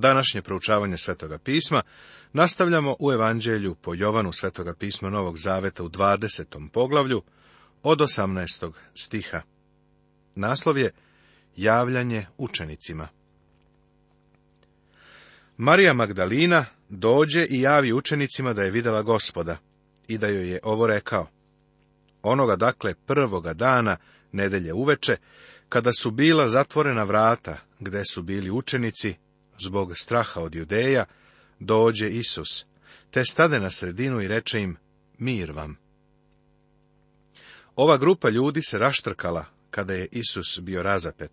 Današnje proučavanje Svetoga pisma nastavljamo u Evanđelju po Jovanu Svetoga pisma Novog Zaveta u 20. poglavlju od 18. stiha. Naslov je Javljanje učenicima. Marija Magdalina dođe i javi učenicima da je videla gospoda i da joj je ovo rekao. Onoga dakle prvoga dana nedelje uveče, kada su bila zatvorena vrata, gde su bili učenici zbog straha od judeja, dođe Isus, te stade na sredinu i reče im, mir vam. Ova grupa ljudi se raštrkala kada je Isus bio razapet.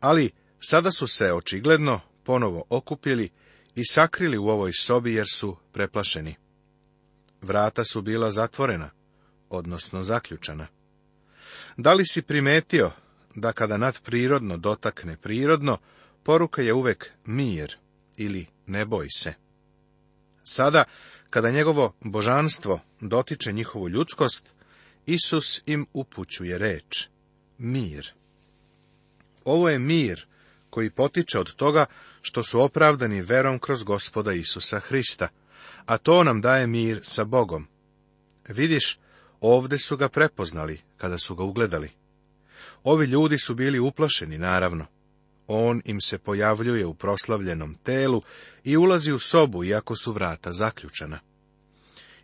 Ali sada su se očigledno ponovo okupili i sakrili u ovoj sobi jer su preplašeni. Vrata su bila zatvorena, odnosno zaključana. Da li si primetio da kada nadprirodno dotakne prirodno, Poruka je uvek mir ili ne boj se. Sada, kada njegovo božanstvo dotiče njihovu ljudskost, Isus im upućuje reč mir. Ovo je mir koji potiče od toga što su opravdani verom kroz gospoda Isusa Hrista, a to nam daje mir sa Bogom. Vidiš, ovde su ga prepoznali kada su ga ugledali. Ovi ljudi su bili uplašeni, naravno on im se pojavljuje u proslavljenom telu i ulazi u sobu, iako su vrata zaključena.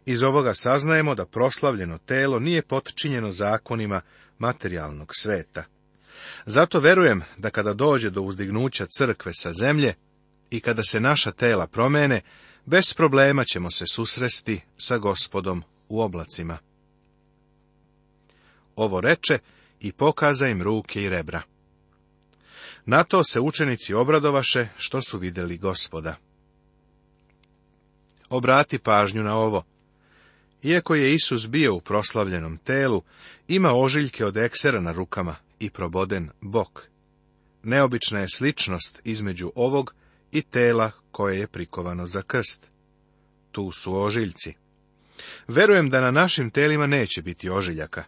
Iz ovoga saznajemo da proslavljeno telo nije potčinjeno zakonima materijalnog sveta. Zato verujem da kada dođe do uzdignuća crkve sa zemlje i kada se naša tela promene, bez problema ćemo se susresti sa gospodom u oblacima. Ovo reče i pokaza im ruke i rebra. Na to se učenici obradovaše što su vidjeli gospoda. Obrati pažnju na ovo. Iako je Isus bio u proslavljenom telu, ima ožiljke od eksera na rukama i proboden bok. Neobična je sličnost između ovog i tela koje je prikovano za krst. Tu su ožiljci. Verujem da na našim telima neće biti ožiljaka.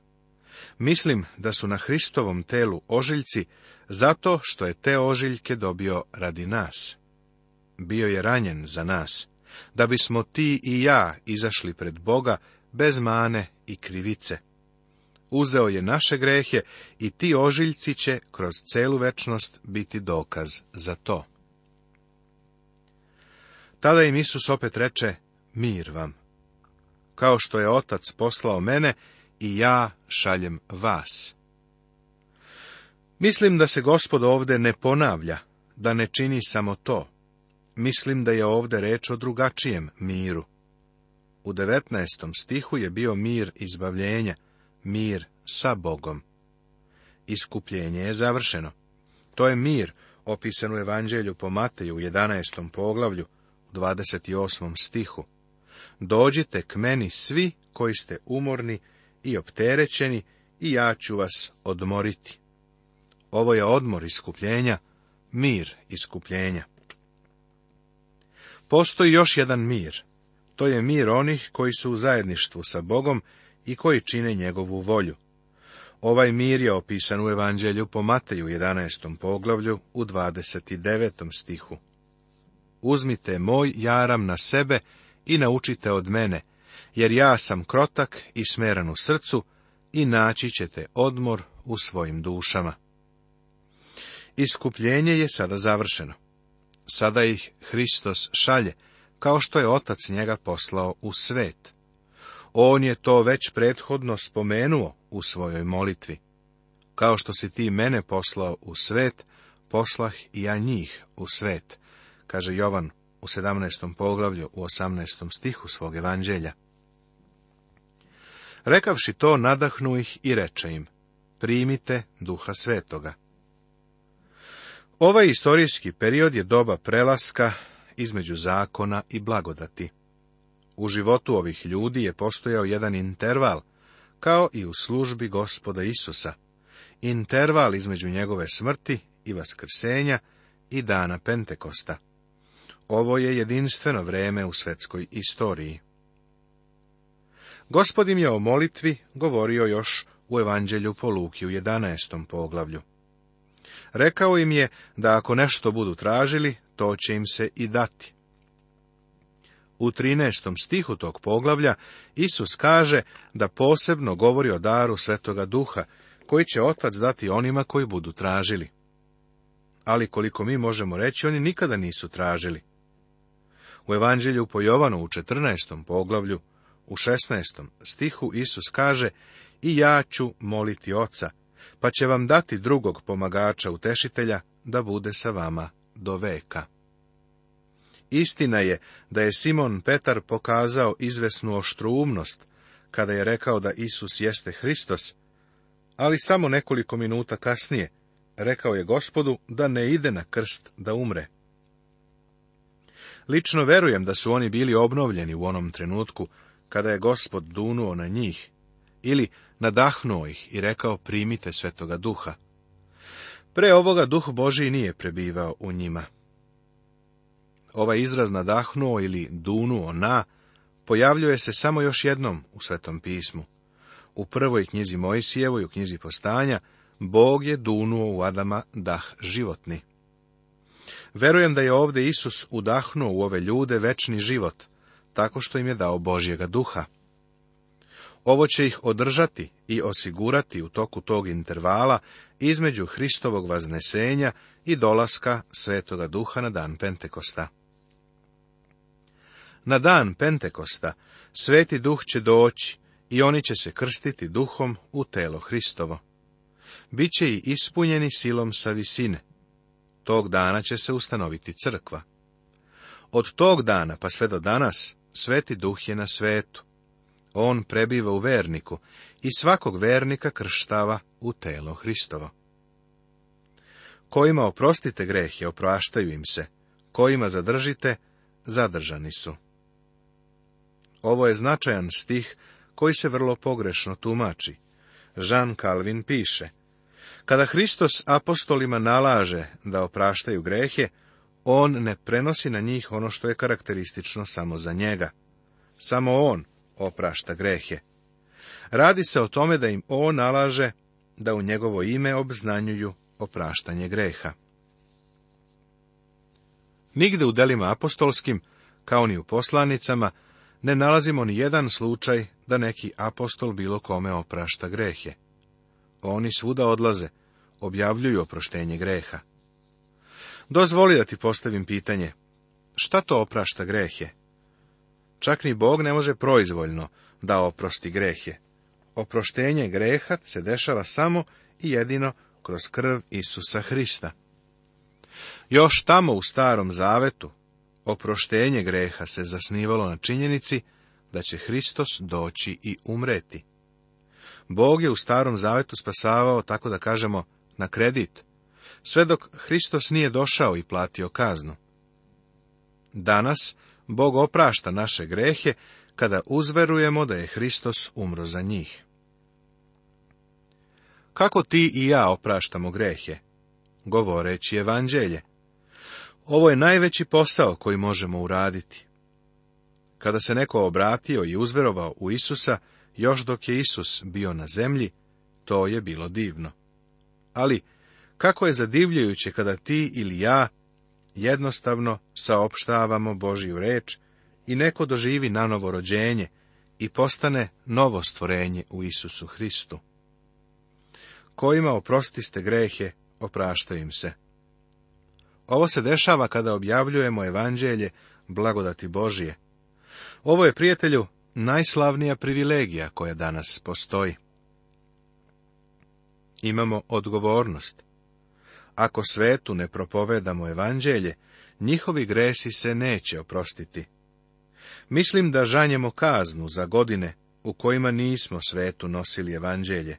Mislim da su na Hristovom telu ožiljci zato što je te ožiljke dobio radi nas. Bio je ranjen za nas, da bismo ti i ja izašli pred Boga bez mane i krivice. Uzeo je naše grehe i ti ožiljci će kroz celu večnost biti dokaz za to. Tada im Isus opet reče, mir vam. Kao što je otac poslao mene, i ja šaljem vas. Mislim da se gospod ovdje ne ponavlja, da ne čini samo to. Mislim da je ovdje reč o drugačijem miru. U devetnaestom stihu je bio mir izbavljenja, mir sa Bogom. Iskupljenje je završeno. To je mir, opisan u Evanđelju po Mateju u 11. poglavlju, u 28. stihu. Dođite k meni svi koji ste umorni i opterećeni i ja ću vas odmoriti. Ovo je odmor iskupljenja, mir iskupljenja. Postoji još jedan mir. To je mir onih koji su u zajedništvu sa Bogom i koji čine njegovu volju. Ovaj mir je opisan u Evanđelju po Mateju 11. poglavlju u 29. stihu. Uzmite moj jaram na sebe i naučite od mene, jer ja sam krotak i smeran u srcu i naći ćete odmor u svojim dušama. Iskupljenje je sada završeno. Sada ih Hristos šalje, kao što je otac njega poslao u svet. On je to već prethodno spomenuo u svojoj molitvi. Kao što si ti mene poslao u svet, poslah i ja njih u svet, kaže Jovan u 17. poglavlju u 18. stihu svog evanđelja. Rekavši to, nadahnu ih i reče im, primite duha svetoga. Ovaj istorijski period je doba prelaska između zakona i blagodati. U životu ovih ljudi je postojao jedan interval, kao i u službi gospoda Isusa. Interval između njegove smrti i vaskrsenja i dana Pentekosta. Ovo je jedinstveno vreme u svetskoj istoriji. Gospodim je o molitvi govorio još u evanđelju po Luki u 11. poglavlju. Rekao im je da ako nešto budu tražili, to će im se i dati. U 13. stihu tog poglavlja Isus kaže da posebno govori o daru Svetoga Duha, koji će Otac dati onima koji budu tražili. Ali koliko mi možemo reći, oni nikada nisu tražili. U Evanđelju po Jovanu u 14. poglavlju, u 16. stihu Isus kaže i ja ću moliti Oca, pa će vam dati drugog pomagača utešitelja da bude sa vama do veka. Istina je da je Simon Petar pokazao izvesnu oštruumnost kada je rekao da Isus jeste Hristos, ali samo nekoliko minuta kasnije rekao je gospodu da ne ide na krst da umre. Lično verujem da su oni bili obnovljeni u onom trenutku kada je gospod dunuo na njih, ili nadahnuo ih i rekao primite svetoga duha. Pre ovoga duh Boži nije prebivao u njima. Ovaj izraz nadahnuo ili dunuo na pojavljuje se samo još jednom u Svetom pismu. U prvoj knjizi Mojsijevoj u knjizi Postanja Bog je dunuo u Adama dah životni. Verujem da je ovdje Isus udahnuo u ove ljude večni život, tako što im je dao Božjega duha. Ovo će ih održati i osigurati u toku tog intervala između Hristovog vaznesenja i dolaska Svetoga Duha na dan Pentekosta. Na dan Pentekosta Sveti Duh će doći i oni će se krstiti duhom u telo Hristovo. Biće i ispunjeni silom sa visine. Tog dana će se ustanoviti crkva. Od tog dana pa sve do danas Sveti Duh je na svetu on prebiva u verniku i svakog vernika krštava u telo Hristovo. Kojima oprostite grehe, opraštaju im se. Kojima zadržite, zadržani su. Ovo je značajan stih koji se vrlo pogrešno tumači. Jean Calvin piše, kada Hristos apostolima nalaže da opraštaju grehe, on ne prenosi na njih ono što je karakteristično samo za njega. Samo on, oprašta grehe. Radi se o tome da im on nalaže da u njegovo ime obznanjuju opraštanje greha. Nigde u delima apostolskim, kao ni u poslanicama, ne nalazimo ni jedan slučaj da neki apostol bilo kome oprašta grehe. Oni svuda odlaze, objavljuju oproštenje greha. Dozvoli da ti postavim pitanje. Šta to oprašta grehe? Čak ni Bog ne može proizvoljno da oprosti grehe. Oproštenje greha se dešava samo i jedino kroz krv Isusa Hrista. Još tamo u starom zavetu oproštenje greha se zasnivalo na činjenici da će Hristos doći i umreti. Bog je u starom zavetu spasavao, tako da kažemo, na kredit, sve dok Hristos nije došao i platio kaznu. Danas Bog oprašta naše grehe kada uzverujemo da je Hristos umro za njih. Kako ti i ja opraštamo grehe? Govoreći evanđelje. Ovo je najveći posao koji možemo uraditi. Kada se neko obratio i uzverovao u Isusa, još dok je Isus bio na zemlji, to je bilo divno. Ali, kako je zadivljujuće kada ti ili ja jednostavno saopštavamo Božju reč i neko doživi novo rođenje i postane novo stvorenje u Isusu Hristu. Kojima oprostiste grehe, oprašta im se. Ovo se dešava kada objavljujemo evanđelje blagodati Božije. Ovo je, prijatelju, najslavnija privilegija koja danas postoji. Imamo odgovornost. Ako svetu ne propovedamo evanđelje, njihovi gresi se neće oprostiti. Mislim da žanjemo kaznu za godine u kojima nismo svetu nosili evanđelje.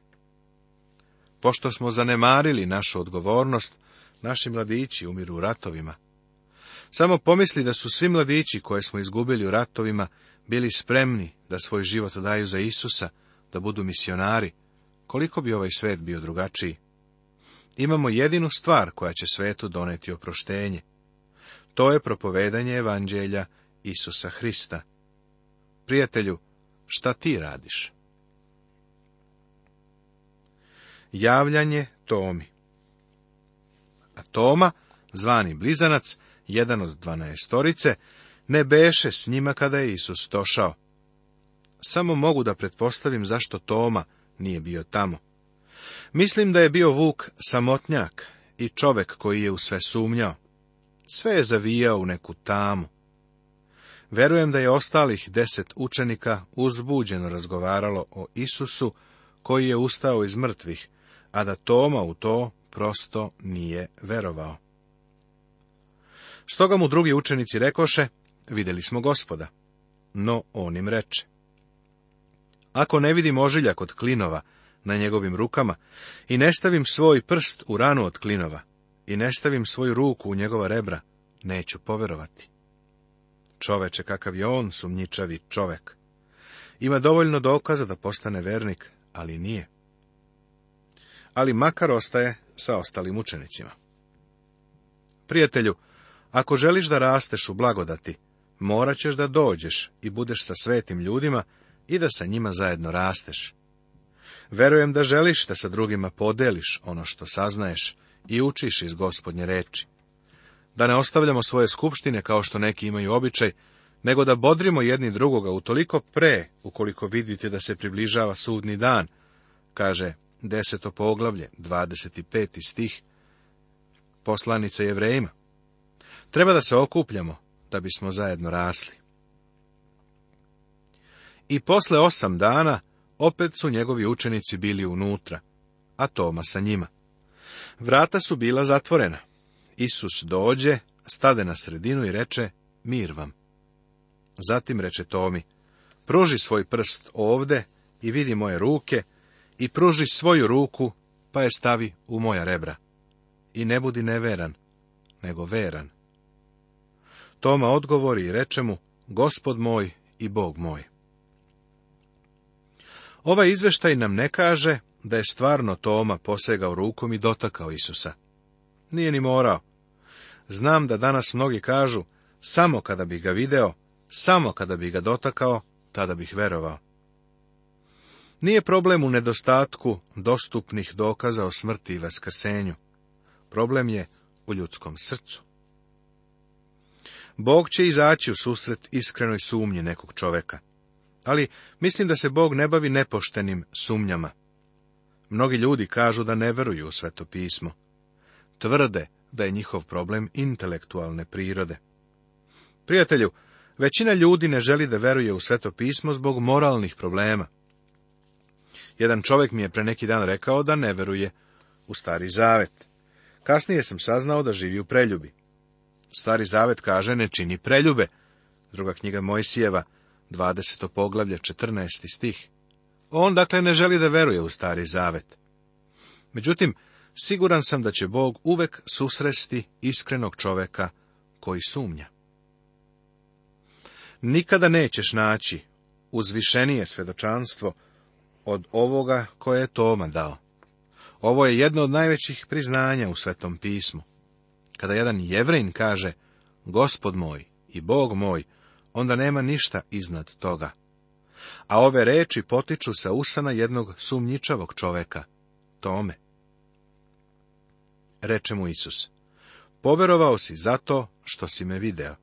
Pošto smo zanemarili našu odgovornost, naši mladići umiru u ratovima. Samo pomisli da su svi mladići koje smo izgubili u ratovima bili spremni da svoj život daju za Isusa, da budu misionari, koliko bi ovaj svet bio drugačiji imamo jedinu stvar koja će svetu doneti oproštenje. To je propovedanje evanđelja Isusa Hrista. Prijatelju, šta ti radiš? Javljanje Tomi A Toma, zvani Blizanac, jedan od dvanaestorice, ne beše s njima kada je Isus došao. Samo mogu da pretpostavim zašto Toma nije bio tamo. Mislim da je bio Vuk samotnjak i čovek koji je u sve sumnjao. Sve je zavijao u neku tamu. Verujem da je ostalih deset učenika uzbuđeno razgovaralo o Isusu, koji je ustao iz mrtvih, a da Toma u to prosto nije verovao. Stoga mu drugi učenici rekoše, vidjeli smo gospoda, no on im reče. Ako ne vidim ožilja kod klinova, na njegovim rukama i ne stavim svoj prst u ranu od klinova i ne stavim svoju ruku u njegova rebra, neću poverovati. Čoveče, kakav je on, sumnjičavi čovek. Ima dovoljno dokaza da postane vernik, ali nije. Ali makar ostaje sa ostalim učenicima. Prijatelju, ako želiš da rasteš u blagodati, morat ćeš da dođeš i budeš sa svetim ljudima i da sa njima zajedno rasteš. Verujem da želiš da sa drugima podeliš ono što saznaješ i učiš iz gospodnje reči. Da ne ostavljamo svoje skupštine kao što neki imaju običaj, nego da bodrimo jedni drugoga utoliko pre, ukoliko vidite da se približava sudni dan, kaže deseto poglavlje, 25. stih, poslanice jevrejima. Treba da se okupljamo, da bismo zajedno rasli. I posle osam dana opet su njegovi učenici bili unutra, a Toma sa njima. Vrata su bila zatvorena. Isus dođe, stade na sredinu i reče, mir vam. Zatim reče Tomi, pruži svoj prst ovde i vidi moje ruke, i pruži svoju ruku, pa je stavi u moja rebra. I ne budi neveran, nego veran. Toma odgovori i reče mu, gospod moj i bog moj. Ovaj izveštaj nam ne kaže da je stvarno Toma posegao rukom i dotakao Isusa. Nije ni morao. Znam da danas mnogi kažu, samo kada bih ga video, samo kada bih ga dotakao, tada bih verovao. Nije problem u nedostatku dostupnih dokaza o smrti i vaskrsenju. Problem je u ljudskom srcu. Bog će izaći u susret iskrenoj sumnji nekog čoveka ali mislim da se Bog ne bavi nepoštenim sumnjama. Mnogi ljudi kažu da ne veruju u sveto pismo. Tvrde da je njihov problem intelektualne prirode. Prijatelju, većina ljudi ne želi da veruje u sveto pismo zbog moralnih problema. Jedan čovjek mi je pre neki dan rekao da ne veruje u stari zavet. Kasnije sam saznao da živi u preljubi. Stari zavet kaže ne čini preljube. Druga knjiga Mojsijeva, 20. poglavlje, 14. stih. On dakle ne želi da veruje u stari zavet. Međutim, siguran sam da će Bog uvek susresti iskrenog čoveka koji sumnja. Nikada nećeš naći uzvišenije svedočanstvo od ovoga koje je Toma dao. Ovo je jedno od najvećih priznanja u Svetom pismu. Kada jedan jevrin kaže, gospod moj i Bog moj, onda nema ništa iznad toga. A ove reči potiču sa usana jednog sumnjičavog čoveka, Tome. Reče mu Isus, poverovao si zato što si me video.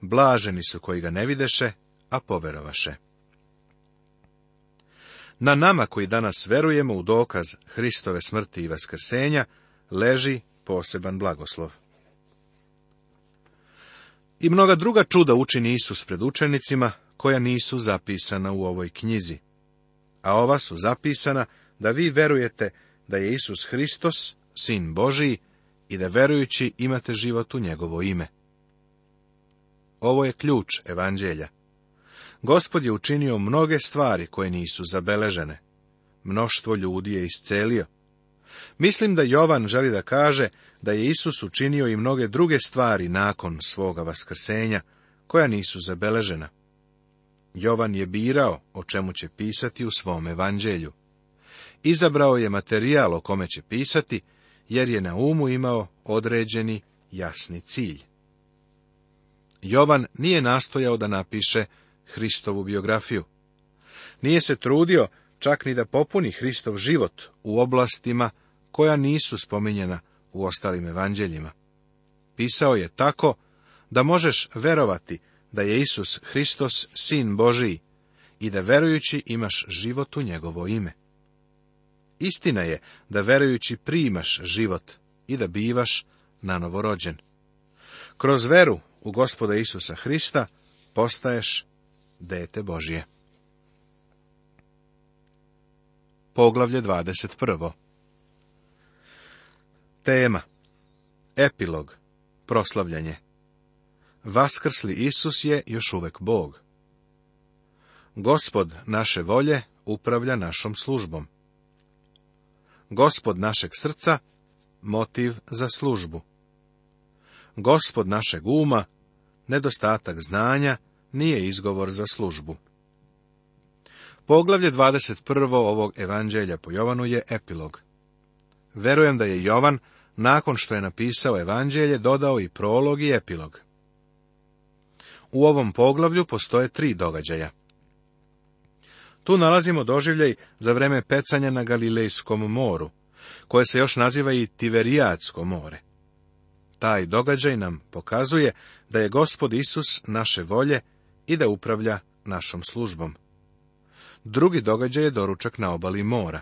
Blaženi su koji ga ne videše, a poverovaše. Na nama koji danas verujemo u dokaz Hristove smrti i vaskrsenja leži poseban blagoslov. I mnoga druga čuda učini Isus pred učenicima, koja nisu zapisana u ovoj knjizi. A ova su zapisana da vi verujete da je Isus Hristos, Sin Božiji, i da verujući imate život u njegovo ime. Ovo je ključ evanđelja. Gospod je učinio mnoge stvari koje nisu zabeležene. Mnoštvo ljudi je iscelio. Mislim da Jovan želi da kaže da je Isus učinio i mnoge druge stvari nakon svoga vaskrsenja, koja nisu zabeležena. Jovan je birao o čemu će pisati u svom evanđelju. Izabrao je materijal o kome će pisati, jer je na umu imao određeni jasni cilj. Jovan nije nastojao da napiše Hristovu biografiju. Nije se trudio čak ni da popuni Hristov život u oblastima koja nisu spominjena u ostalim evanđeljima. Pisao je tako da možeš verovati da je Isus Hristos sin Božiji i da verujući imaš život u njegovo ime. Istina je da verujući primaš život i da bivaš na novorođen. Kroz veru u gospoda Isusa Hrista postaješ dete Božije. Poglavlje 21. Tema Epilog Proslavljanje Vaskrsli Isus je još uvek Bog. Gospod naše volje upravlja našom službom. Gospod našeg srca motiv za službu. Gospod našeg uma nedostatak znanja nije izgovor za službu. Poglavlje 21. ovog evanđelja po Jovanu je epilog. Verujem da je Jovan nakon što je napisao evanđelje, dodao i prolog i epilog. U ovom poglavlju postoje tri događaja. Tu nalazimo doživljaj za vreme pecanja na Galilejskom moru, koje se još naziva i Tiverijatsko more. Taj događaj nam pokazuje da je gospod Isus naše volje i da upravlja našom službom. Drugi događaj je doručak na obali mora.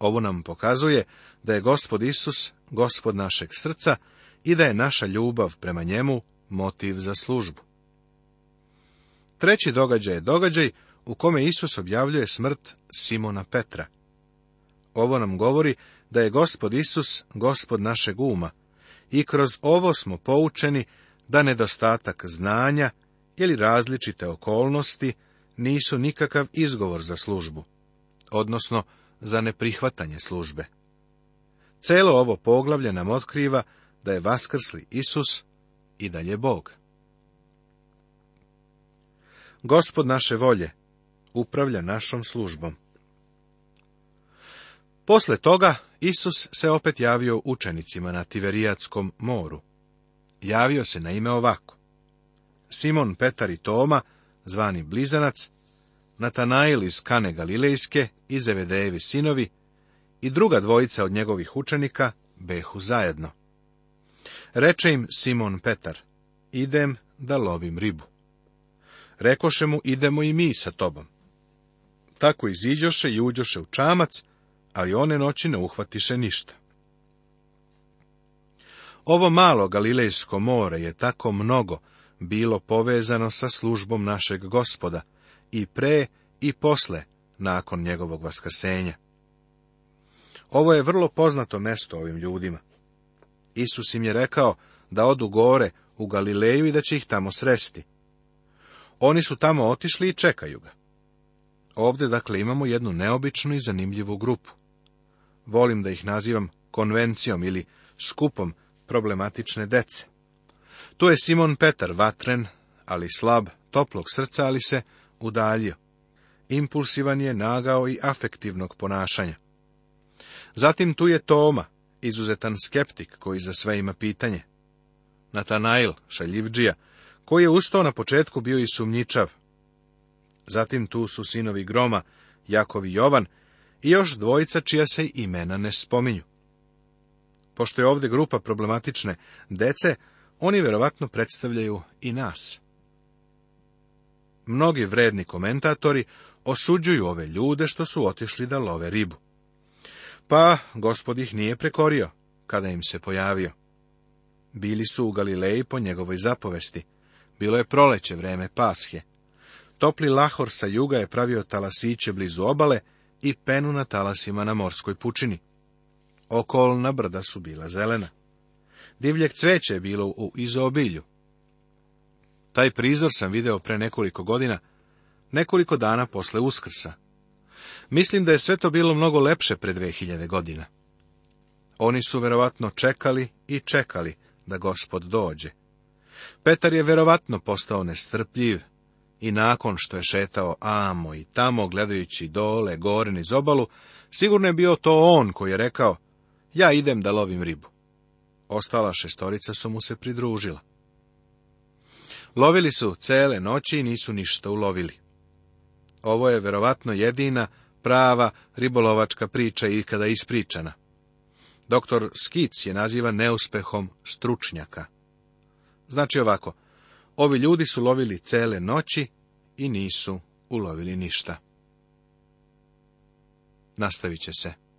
Ovo nam pokazuje da je Gospod Isus Gospod našeg srca i da je naša ljubav prema njemu motiv za službu. Treći događaj je događaj u kome Isus objavljuje smrt Simona Petra. Ovo nam govori da je Gospod Isus Gospod našeg uma i kroz ovo smo poučeni da nedostatak znanja ili različite okolnosti nisu nikakav izgovor za službu, odnosno za neprihvatanje službe. Celo ovo poglavlje nam otkriva da je vaskrsli Isus i da je Bog. Gospod naše volje upravlja našom službom. Posle toga Isus se opet javio učenicima na Tiverijatskom moru. Javio se na ime ovako. Simon Petar i Toma, zvani Blizanac, Natanael iz Kane Galilejske i Zevedejevi sinovi i druga dvojica od njegovih učenika behu zajedno. Reče im Simon Petar, idem da lovim ribu. Rekoše mu, idemo i mi sa tobom. Tako iziđoše i uđoše u čamac, ali one noći ne uhvatiše ništa. Ovo malo Galilejsko more je tako mnogo bilo povezano sa službom našeg gospoda, i pre i posle nakon njegovog vaskrsenja. Ovo je vrlo poznato mesto ovim ljudima. Isus im je rekao da odu gore u Galileju i da će ih tamo sresti. Oni su tamo otišli i čekaju ga. Ovde, dakle imamo jednu neobičnu i zanimljivu grupu. Volim da ih nazivam konvencijom ili skupom problematične dece. Tu je Simon Petar vatren, ali slab, toplog srca, ali se udaljio. Impulsivan je, nagao i afektivnog ponašanja. Zatim tu je Toma, izuzetan skeptik koji za sve ima pitanje. Natanail, šaljivđija, koji je ustao na početku bio i sumnjičav. Zatim tu su sinovi Groma, Jakov i Jovan, i još dvojica čija se imena ne spominju. Pošto je ovdje grupa problematične dece, oni verovatno predstavljaju i nas. Mnogi vredni komentatori osuđuju ove ljude što su otišli da love ribu. Pa gospod ih nije prekorio, kada im se pojavio. Bili su u Galileji po njegovoj zapovesti. Bilo je proleće vreme pashe. Topli lahor sa juga je pravio talasiće blizu obale i penu na talasima na morskoj pučini. Okolna brda su bila zelena. Divljeg cveće je bilo u izobilju. Taj prizor sam video pre nekoliko godina, nekoliko dana posle uskrsa. Mislim da je sve to bilo mnogo lepše pre 2000 godina. Oni su verovatno čekali i čekali da gospod dođe. Petar je verovatno postao nestrpljiv i nakon što je šetao amo i tamo gledajući dole, gore niz obalu, sigurno je bio to on koji je rekao, ja idem da lovim ribu. Ostala šestorica su mu se pridružila. Lovili su cele noći i nisu ništa ulovili. Ovo je verovatno jedina prava ribolovačka priča ikada ispričana. Doktor Skic je naziva neuspehom stručnjaka. Znači ovako, ovi ljudi su lovili cele noći i nisu ulovili ništa. Nastavit će se.